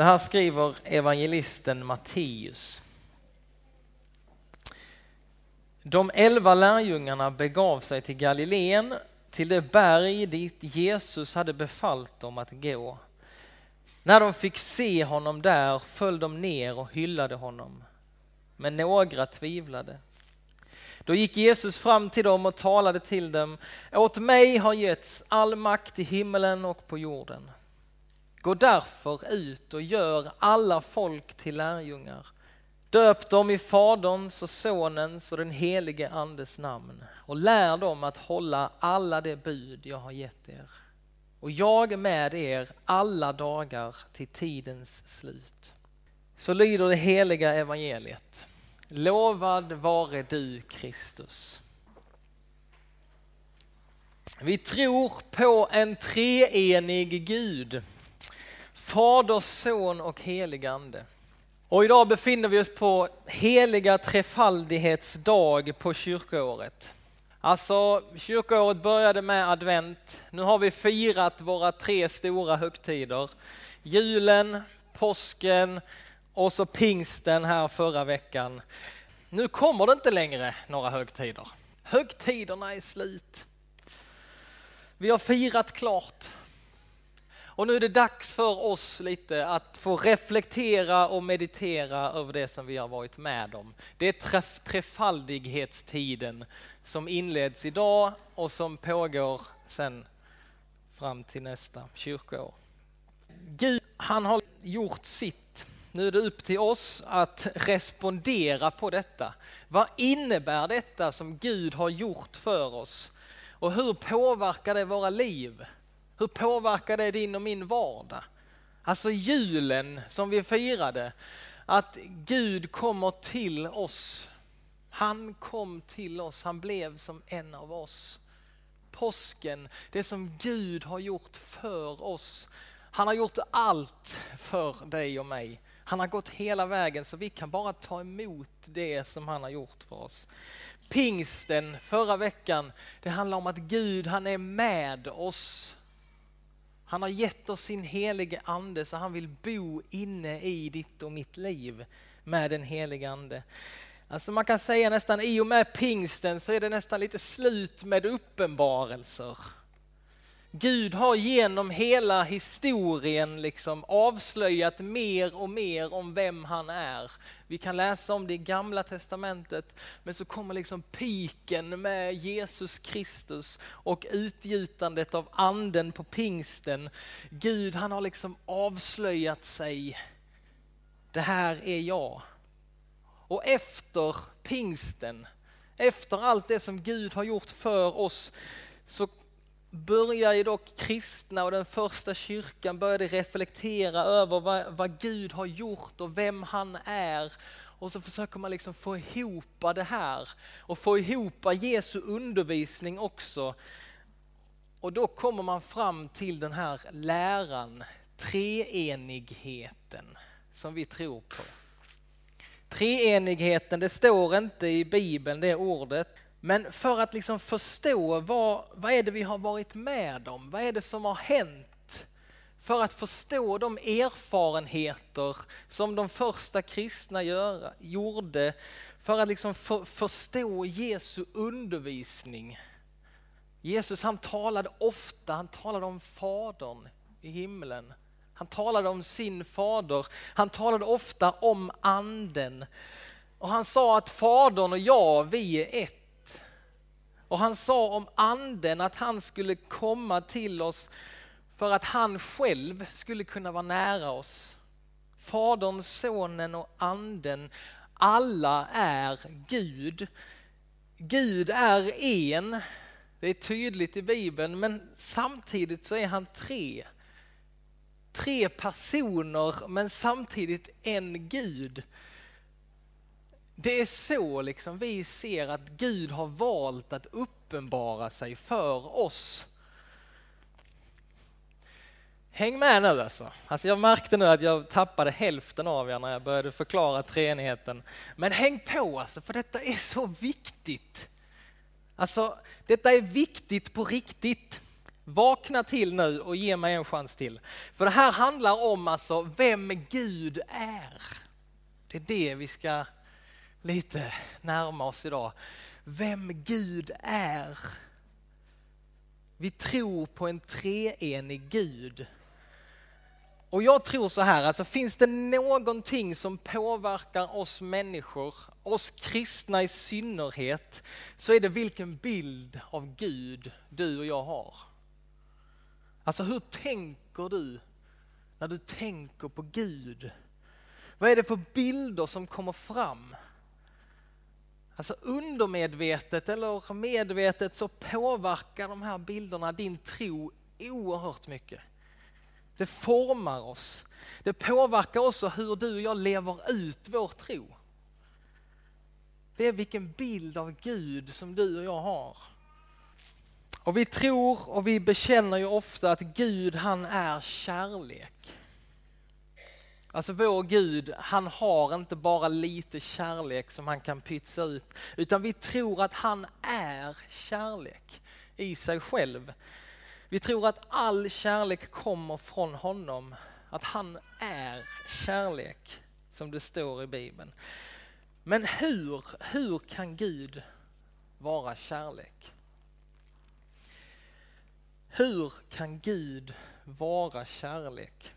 Så här skriver evangelisten Matteus. De elva lärjungarna begav sig till Galileen, till det berg dit Jesus hade befallt dem att gå. När de fick se honom där föll de ner och hyllade honom. Men några tvivlade. Då gick Jesus fram till dem och talade till dem. Åt mig har getts all makt i himmelen och på jorden. Gå därför ut och gör alla folk till lärjungar. Döp dem i Faderns och Sonens och den helige Andes namn och lär dem att hålla alla de bud jag har gett er. Och jag är med er alla dagar till tidens slut. Så lyder det heliga evangeliet. Lovad vare du Kristus. Vi tror på en treenig Gud, Fader, Son och helig Ande. Och idag befinner vi oss på heliga trefaldighetsdag på kyrkoåret. Alltså kyrkoåret började med advent. Nu har vi firat våra tre stora högtider. Julen, påsken och så pingsten här förra veckan. Nu kommer det inte längre några högtider. Högtiderna är slut. Vi har firat klart. Och nu är det dags för oss lite att få reflektera och meditera över det som vi har varit med om. Det är träff, trefaldighetstiden som inleds idag och som pågår sen fram till nästa kyrkoår. Gud, han har gjort sitt. Nu är det upp till oss att respondera på detta. Vad innebär detta som Gud har gjort för oss? Och hur påverkar det våra liv? Hur påverkar det din och min vardag? Alltså julen som vi firade, att Gud kommer till oss. Han kom till oss, han blev som en av oss. Påsken, det som Gud har gjort för oss. Han har gjort allt för dig och mig. Han har gått hela vägen så vi kan bara ta emot det som han har gjort för oss. Pingsten förra veckan, det handlar om att Gud han är med oss han har gett oss sin helige ande så han vill bo inne i ditt och mitt liv med den helige ande. Alltså man kan säga nästan i och med pingsten så är det nästan lite slut med uppenbarelser. Gud har genom hela historien liksom avslöjat mer och mer om vem han är. Vi kan läsa om det i gamla testamentet, men så kommer liksom piken med Jesus Kristus och utgjutandet av anden på pingsten. Gud han har liksom avslöjat sig. Det här är jag. Och efter pingsten, efter allt det som Gud har gjort för oss, så börjar ju dock kristna och den första kyrkan började reflektera över vad, vad, Gud har gjort och vem han är. Och så försöker man liksom få ihop det här och få ihop Jesu undervisning också. Och då kommer man fram till den här läran, treenigheten som vi tror på. Treenigheten, det står inte i Bibeln det ordet, men för att liksom förstå vad, vad är det vi har varit med om, vad är det som har hänt? För att förstå de erfarenheter som de första kristna göra, gjorde, för att liksom för, förstå Jesu undervisning. Jesus han talade ofta, han talade om Fadern i himlen. Han talade om sin fader, han talade ofta om anden. Och han sa att Fadern och jag, vi är ett. Och han sa om anden att han skulle komma till oss för att han själv skulle kunna vara nära oss. Fadern, sonen och anden, alla är Gud. Gud är en, det är tydligt i Bibeln, men samtidigt så är han tre. Tre personer men samtidigt en Gud. Det är så liksom vi ser att Gud har valt att uppenbara sig för oss. Häng med nu alltså. alltså. Jag märkte nu att jag tappade hälften av er när jag började förklara treenigheten. Men häng på alltså, för detta är så viktigt. Alltså, detta är viktigt på riktigt. Vakna till nu och ge mig en chans till. För det här handlar om alltså vem Gud är. Det är det vi ska lite närma oss idag. Vem Gud är. Vi tror på en treenig Gud. Och jag tror så här, alltså finns det någonting som påverkar oss människor, oss kristna i synnerhet, så är det vilken bild av Gud du och jag har. Alltså hur tänker du när du tänker på Gud? Vad är det för bilder som kommer fram? Alltså undermedvetet eller medvetet så påverkar de här bilderna din tro oerhört mycket. Det formar oss. Det påverkar också hur du och jag lever ut vår tro. Det är vilken bild av Gud som du och jag har. Och vi tror och vi bekänner ju ofta att Gud han är kärlek. Alltså vår Gud, han har inte bara lite kärlek som han kan pytsa ut, utan vi tror att han är kärlek i sig själv. Vi tror att all kärlek kommer från honom, att han är kärlek, som det står i Bibeln. Men hur, hur kan Gud vara kärlek? Hur kan Gud vara kärlek?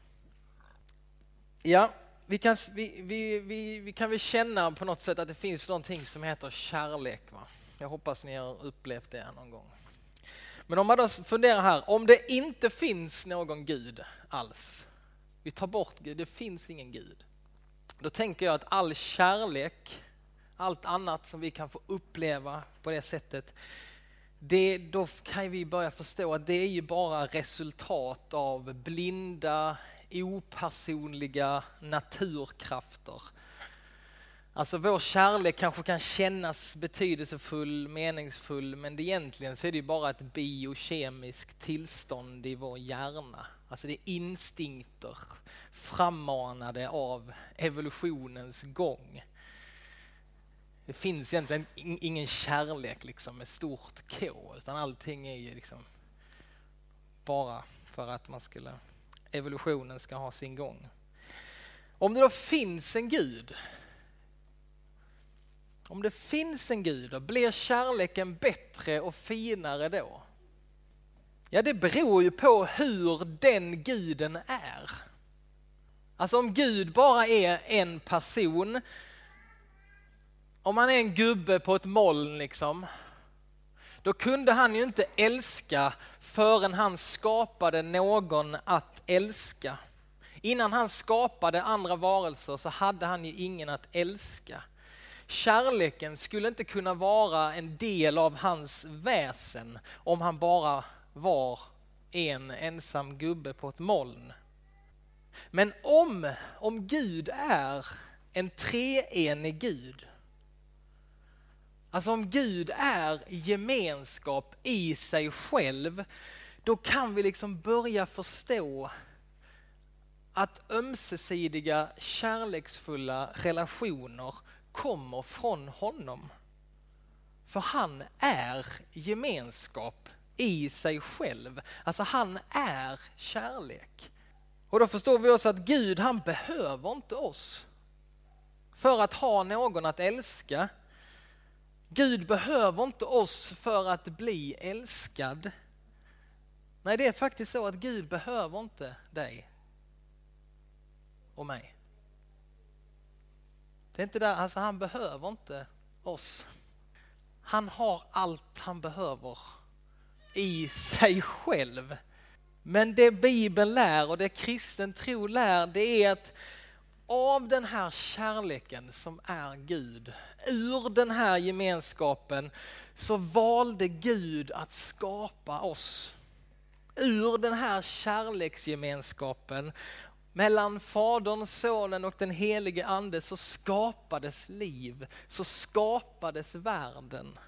Ja, vi kan, vi, vi, vi, vi kan väl känna på något sätt att det finns någonting som heter kärlek. Va? Jag hoppas ni har upplevt det någon gång. Men om man då funderar här, om det inte finns någon Gud alls, vi tar bort Gud, det finns ingen Gud. Då tänker jag att all kärlek, allt annat som vi kan få uppleva på det sättet, det, då kan vi börja förstå att det är ju bara resultat av blinda, opersonliga naturkrafter. Alltså vår kärlek kanske kan kännas betydelsefull, meningsfull, men egentligen så är det bara ett biokemiskt tillstånd i vår hjärna. Alltså det är instinkter frammanade av evolutionens gång. Det finns egentligen ingen kärlek liksom med stort K, utan allting är ju liksom bara för att man skulle, evolutionen ska ha sin gång. Om det då finns en gud, om det finns en gud, blir kärleken bättre och finare då? Ja, det beror ju på hur den guden är. Alltså om Gud bara är en person om han är en gubbe på ett moln liksom, då kunde han ju inte älska förrän han skapade någon att älska. Innan han skapade andra varelser så hade han ju ingen att älska. Kärleken skulle inte kunna vara en del av hans väsen om han bara var en ensam gubbe på ett moln. Men om, om Gud är en treenig Gud Alltså om Gud är gemenskap i sig själv, då kan vi liksom börja förstå att ömsesidiga kärleksfulla relationer kommer från honom. För han är gemenskap i sig själv. Alltså han är kärlek. Och då förstår vi också att Gud han behöver inte oss för att ha någon att älska Gud behöver inte oss för att bli älskad. Nej, det är faktiskt så att Gud behöver inte dig och mig. Det är inte där, alltså han behöver inte oss. Han har allt han behöver i sig själv. Men det Bibeln lär och det kristen tro lär, det är att av den här kärleken som är Gud, ur den här gemenskapen så valde Gud att skapa oss. Ur den här kärleksgemenskapen mellan Fadern, Sonen och den helige Ande så skapades liv, så skapades världen.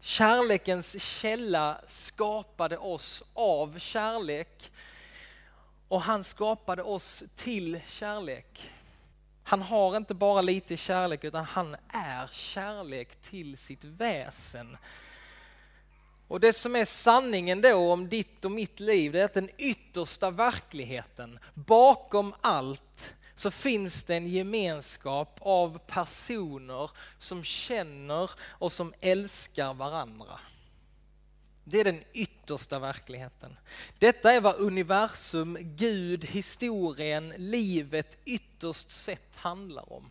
Kärlekens källa skapade oss av kärlek och han skapade oss till kärlek. Han har inte bara lite kärlek utan han är kärlek till sitt väsen. Och det som är sanningen då om ditt och mitt liv, det är att den yttersta verkligheten, bakom allt, så finns det en gemenskap av personer som känner och som älskar varandra. Det är den yttersta verkligheten. Detta är vad universum, Gud, historien, livet ytterst sett handlar om.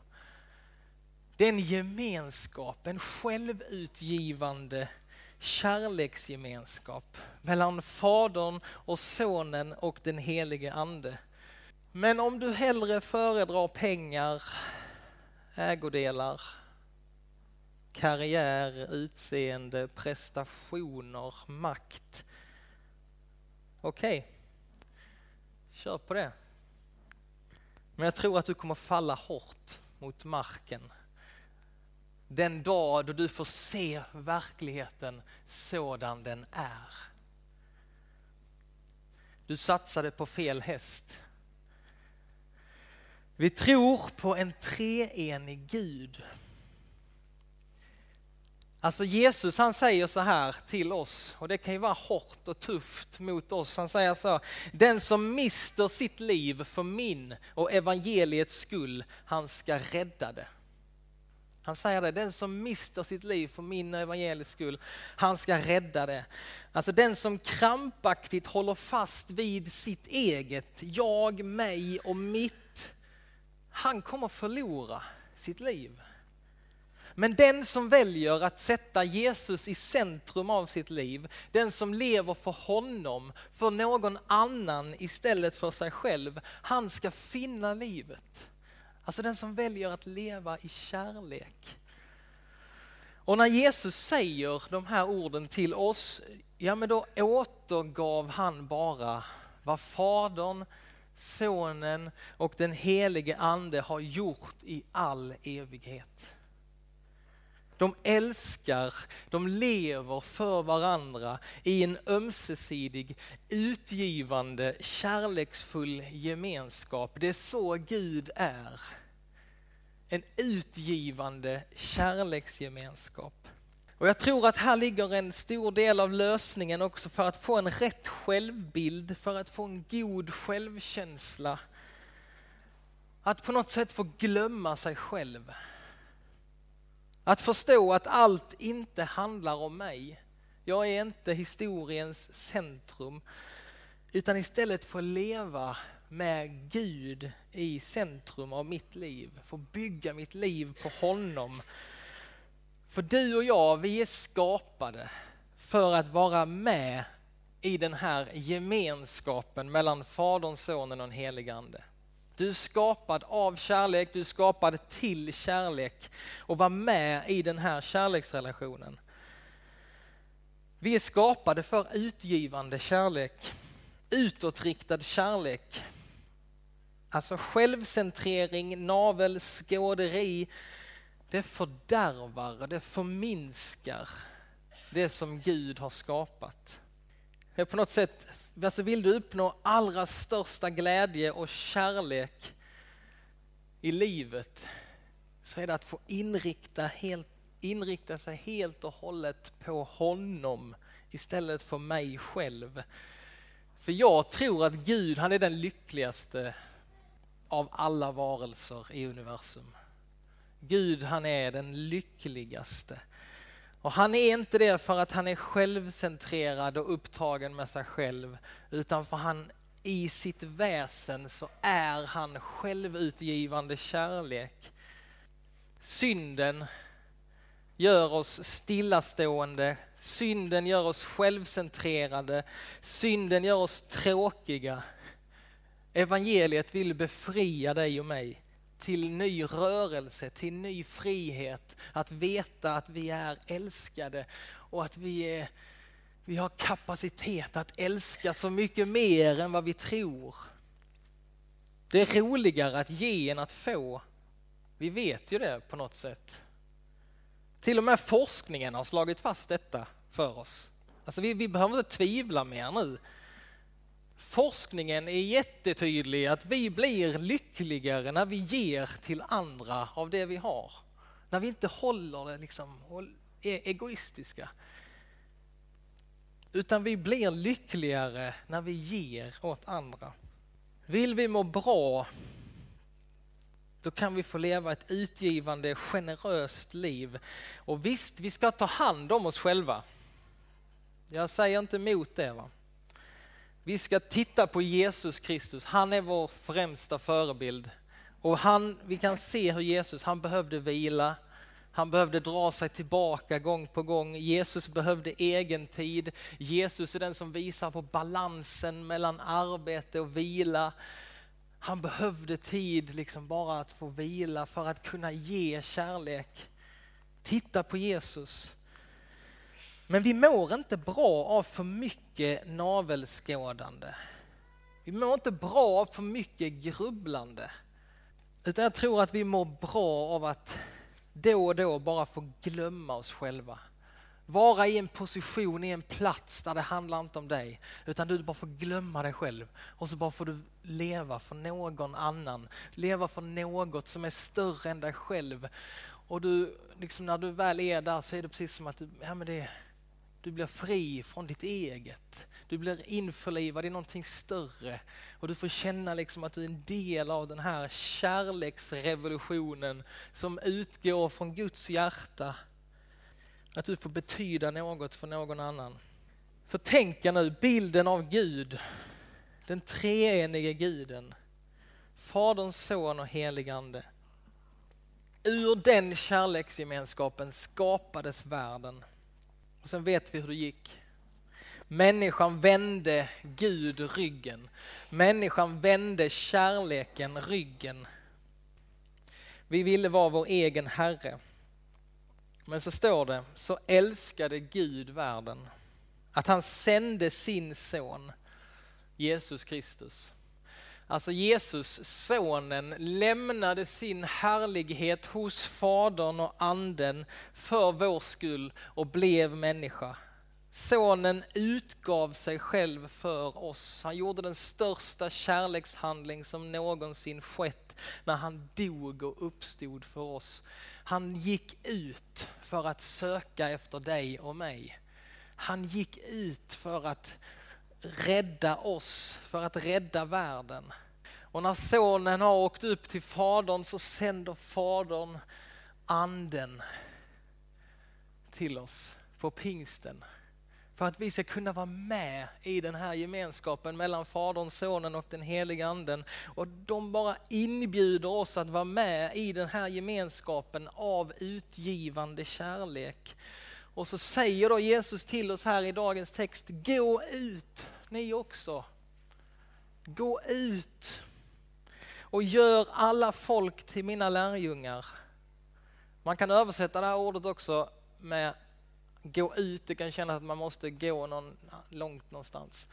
Det är en gemenskap, en självutgivande kärleksgemenskap mellan Fadern och Sonen och den helige Ande. Men om du hellre föredrar pengar, ägodelar, karriär, utseende, prestationer, makt. Okej, okay. kör på det. Men jag tror att du kommer falla hårt mot marken den dag då du får se verkligheten sådan den är. Du satsade på fel häst. Vi tror på en treenig Gud. Alltså Jesus han säger så här till oss och det kan ju vara hårt och tufft mot oss. Han säger så den som mister sitt liv för min och evangeliets skull, han ska rädda det. Han säger det, den som mister sitt liv för min och evangeliets skull, han ska rädda det. Alltså den som krampaktigt håller fast vid sitt eget, jag, mig och mitt, han kommer förlora sitt liv. Men den som väljer att sätta Jesus i centrum av sitt liv, den som lever för honom, för någon annan istället för sig själv, han ska finna livet. Alltså den som väljer att leva i kärlek. Och när Jesus säger de här orden till oss, ja men då återgav han bara vad Fadern, Sonen och den helige Ande har gjort i all evighet. De älskar, de lever för varandra i en ömsesidig, utgivande, kärleksfull gemenskap. Det är så Gud är. En utgivande kärleksgemenskap. Och jag tror att här ligger en stor del av lösningen också för att få en rätt självbild, för att få en god självkänsla. Att på något sätt få glömma sig själv. Att förstå att allt inte handlar om mig. Jag är inte historiens centrum. Utan istället få leva med Gud i centrum av mitt liv. Få bygga mitt liv på honom. För du och jag, vi är skapade för att vara med i den här gemenskapen mellan Fadern, Sonen och den helige Ande. Du är skapad av kärlek, du är skapad till kärlek och var med i den här kärleksrelationen. Vi är skapade för utgivande kärlek, utåtriktad kärlek. Alltså självcentrering, navelskåderi, det fördärvar, det förminskar det som Gud har skapat. Det är på något sätt Alltså vill du uppnå allra största glädje och kärlek i livet så är det att få inrikta, helt, inrikta sig helt och hållet på honom istället för mig själv. För jag tror att Gud, han är den lyckligaste av alla varelser i universum. Gud, han är den lyckligaste. Och han är inte det för att han är självcentrerad och upptagen med sig själv, utan för han i sitt väsen så är han självutgivande kärlek. Synden gör oss stillastående, synden gör oss självcentrerade, synden gör oss tråkiga. Evangeliet vill befria dig och mig till ny rörelse, till ny frihet. Att veta att vi är älskade och att vi, är, vi har kapacitet att älska så mycket mer än vad vi tror. Det är roligare att ge än att få. Vi vet ju det på något sätt. Till och med forskningen har slagit fast detta för oss. Alltså vi, vi behöver inte tvivla mer nu. Forskningen är jättetydlig att vi blir lyckligare när vi ger till andra av det vi har. När vi inte håller det liksom och är egoistiska. utan vi blir lyckligare när vi ger åt andra. Vill vi må bra, då kan vi få leva ett utgivande, generöst liv. Och visst, vi ska ta hand om oss själva. Jag säger inte emot det. Va? Vi ska titta på Jesus Kristus, han är vår främsta förebild. Och han, vi kan se hur Jesus, han behövde vila, han behövde dra sig tillbaka gång på gång. Jesus behövde egen tid. Jesus är den som visar på balansen mellan arbete och vila. Han behövde tid liksom bara att få vila för att kunna ge kärlek. Titta på Jesus. Men vi mår inte bra av för mycket navelskådande. Vi mår inte bra av för mycket grubblande. Utan jag tror att vi mår bra av att då och då bara få glömma oss själva. Vara i en position, i en plats där det handlar inte om dig, utan du bara får glömma dig själv och så bara får du leva för någon annan. Leva för något som är större än dig själv. Och du, liksom när du väl är där så är det precis som att du, ja, men det, du blir fri från ditt eget. Du blir införlivad i någonting större och du får känna liksom att du är en del av den här kärleksrevolutionen som utgår från Guds hjärta. Att du får betyda något för någon annan. Så tänk nu bilden av Gud, den treenige guden, Faderns, Son och helig Ande. Ur den kärleksgemenskapen skapades världen. Och sen vet vi hur det gick. Människan vände Gud ryggen. Människan vände kärleken ryggen. Vi ville vara vår egen Herre. Men så står det, så älskade Gud världen att han sände sin son Jesus Kristus. Alltså Jesus, sonen, lämnade sin härlighet hos Fadern och Anden för vår skull och blev människa. Sonen utgav sig själv för oss. Han gjorde den största kärlekshandling som någonsin skett när han dog och uppstod för oss. Han gick ut för att söka efter dig och mig. Han gick ut för att rädda oss, för att rädda världen. Och när sonen har åkt upp till fadern så sänder fadern anden till oss på pingsten. För att vi ska kunna vara med i den här gemenskapen mellan Fadern, Sonen och den heliga Anden. Och de bara inbjuder oss att vara med i den här gemenskapen av utgivande kärlek. Och så säger då Jesus till oss här i dagens text, gå ut ni också. Gå ut och gör alla folk till mina lärjungar. Man kan översätta det här ordet också med gå ut, det kan kännas att man måste gå någon, långt någonstans.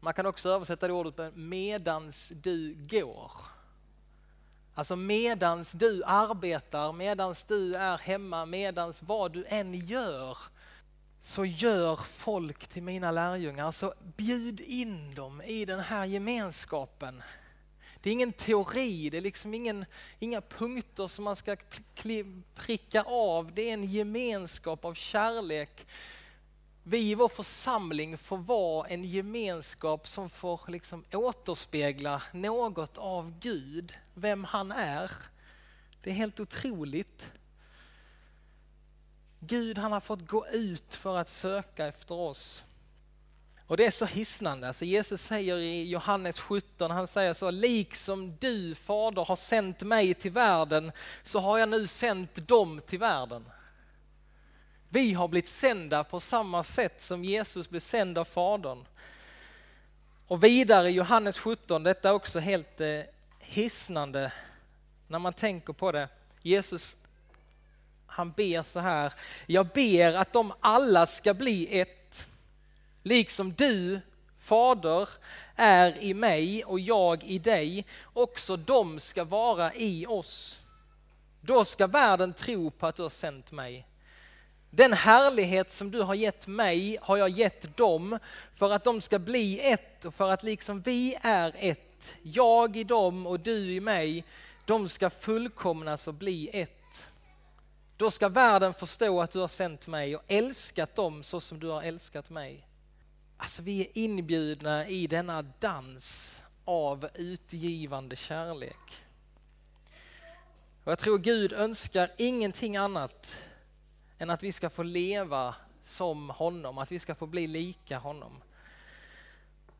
Man kan också översätta det ordet med medans du går. Alltså medans du arbetar, medans du är hemma, medans vad du än gör så gör folk till mina lärjungar. Så bjud in dem i den här gemenskapen. Det är ingen teori, det är liksom ingen, inga punkter som man ska pricka av. Det är en gemenskap av kärlek. Vi i vår församling får vara en gemenskap som får liksom återspegla något av Gud, vem han är. Det är helt otroligt. Gud han har fått gå ut för att söka efter oss. Och det är så hisnande. Alltså Jesus säger i Johannes 17, han säger så, liksom du fader har sänt mig till världen så har jag nu sänt dem till världen. Vi har blivit sända på samma sätt som Jesus blev sänd av Fadern. Och vidare i Johannes 17, detta är också helt eh, hisnande när man tänker på det. Jesus han ber så här, jag ber att de alla ska bli ett Liksom du, Fader, är i mig och jag i dig, också de ska vara i oss. Då ska världen tro på att du har sänt mig. Den härlighet som du har gett mig har jag gett dem för att de ska bli ett och för att liksom vi är ett, jag i dem och du i mig, de ska fullkomnas och bli ett. Då ska världen förstå att du har sänt mig och älskat dem så som du har älskat mig. Alltså vi är inbjudna i denna dans av utgivande kärlek. Och jag tror Gud önskar ingenting annat än att vi ska få leva som honom, att vi ska få bli lika honom.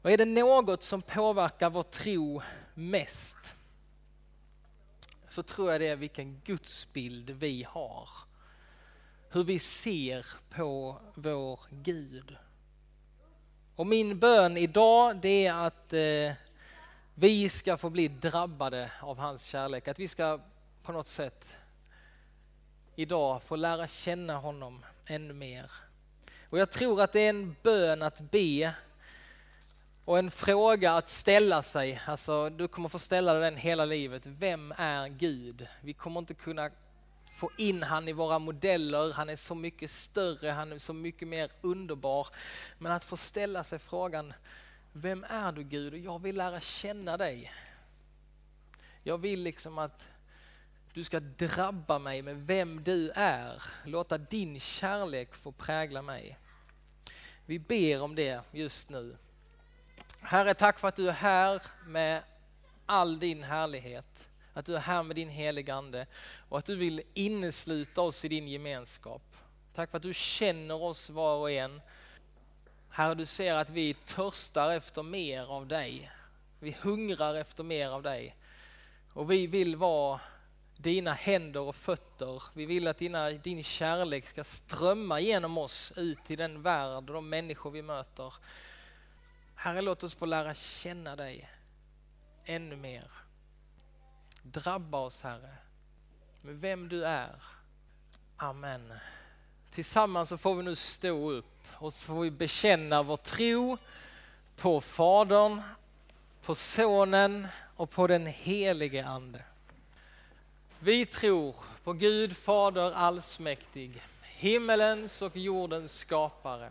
Och är det något som påverkar vår tro mest så tror jag det är vilken gudsbild vi har. Hur vi ser på vår Gud. Och min bön idag det är att eh, vi ska få bli drabbade av hans kärlek. Att vi ska på något sätt idag få lära känna honom ännu mer. Och jag tror att det är en bön att be och en fråga att ställa sig. Alltså, du kommer få ställa den hela livet. Vem är Gud? Vi kommer inte kunna få in han i våra modeller. Han är så mycket större, han är så mycket mer underbar. Men att få ställa sig frågan, vem är du Gud? Jag vill lära känna dig. Jag vill liksom att du ska drabba mig med vem du är. Låta din kärlek få prägla mig. Vi ber om det just nu. Herre, tack för att du är här med all din härlighet. Att du är här med din heligande och att du vill innesluta oss i din gemenskap. Tack för att du känner oss var och en. Herre, du ser att vi törstar efter mer av dig. Vi hungrar efter mer av dig. Och vi vill vara dina händer och fötter. Vi vill att dina, din kärlek ska strömma genom oss ut i den värld och de människor vi möter. Herre, låt oss få lära känna dig ännu mer. Drabba oss Herre, med vem du är. Amen. Tillsammans så får vi nu stå upp och så får vi bekänna vår tro på Fadern, på Sonen och på den helige Ande. Vi tror på Gud Fader allsmäktig, himmelens och jordens skapare.